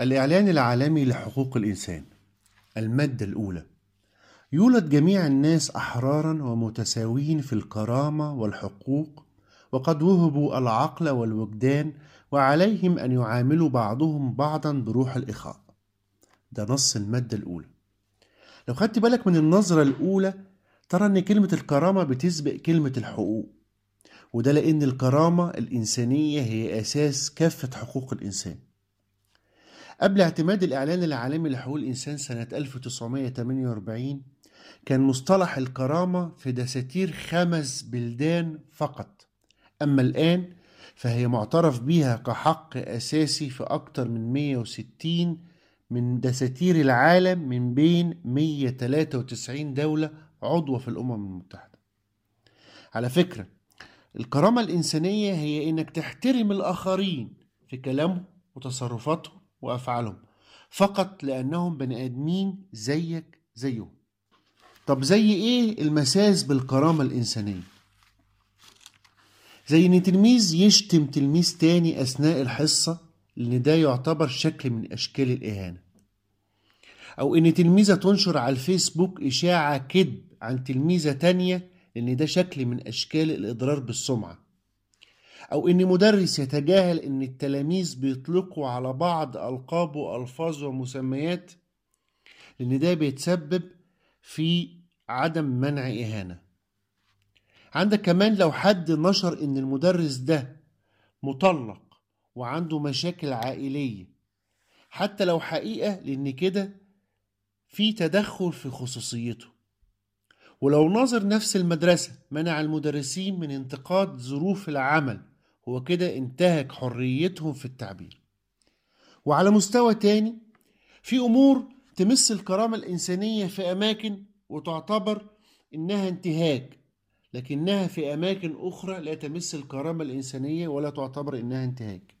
الإعلان العالمي لحقوق الإنسان المادة الأولى. يولد جميع الناس أحرارا ومتساوين في الكرامة والحقوق وقد وهبوا العقل والوجدان وعليهم أن يعاملوا بعضهم بعضا بروح الإخاء. ده نص المادة الأولى. لو خدت بالك من النظرة الأولى ترى أن كلمة الكرامة بتسبق كلمة الحقوق. وده لأن الكرامة الإنسانية هي أساس كافة حقوق الإنسان. قبل اعتماد الإعلان العالمي لحقوق الإنسان سنة 1948 كان مصطلح الكرامة في دساتير خمس بلدان فقط. أما الآن فهي معترف بها كحق أساسي في أكثر من 160 من دساتير العالم من بين 193 دولة عضوة في الأمم المتحدة. على فكرة الكرامة الإنسانية هي إنك تحترم الآخرين في كلامهم وتصرفاتهم وأفعالهم فقط لأنهم بني آدمين زيك زيهم. طب زي إيه المساس بالكرامة الإنسانية؟ زي إن تلميذ يشتم تلميذ تاني أثناء الحصة لأن ده يعتبر شكل من أشكال الإهانة. أو إن تلميذة تنشر على الفيسبوك إشاعة كذب عن تلميذة تانية لأن ده شكل من أشكال الإضرار بالسمعة. أو إن مدرس يتجاهل إن التلاميذ بيطلقوا على بعض ألقاب وألفاظ ومسميات لأن ده بيتسبب في عدم منع إهانة. عندك كمان لو حد نشر إن المدرس ده مطلق وعنده مشاكل عائلية حتى لو حقيقة لأن كده في تدخل في خصوصيته. ولو ناظر نفس المدرسة منع المدرسين من انتقاد ظروف العمل هو كده انتهك حريتهم في التعبير. وعلى مستوى تاني في أمور تمس الكرامة الإنسانية في أماكن وتعتبر إنها انتهاك لكنها في أماكن أخرى لا تمس الكرامة الإنسانية ولا تعتبر إنها انتهاك.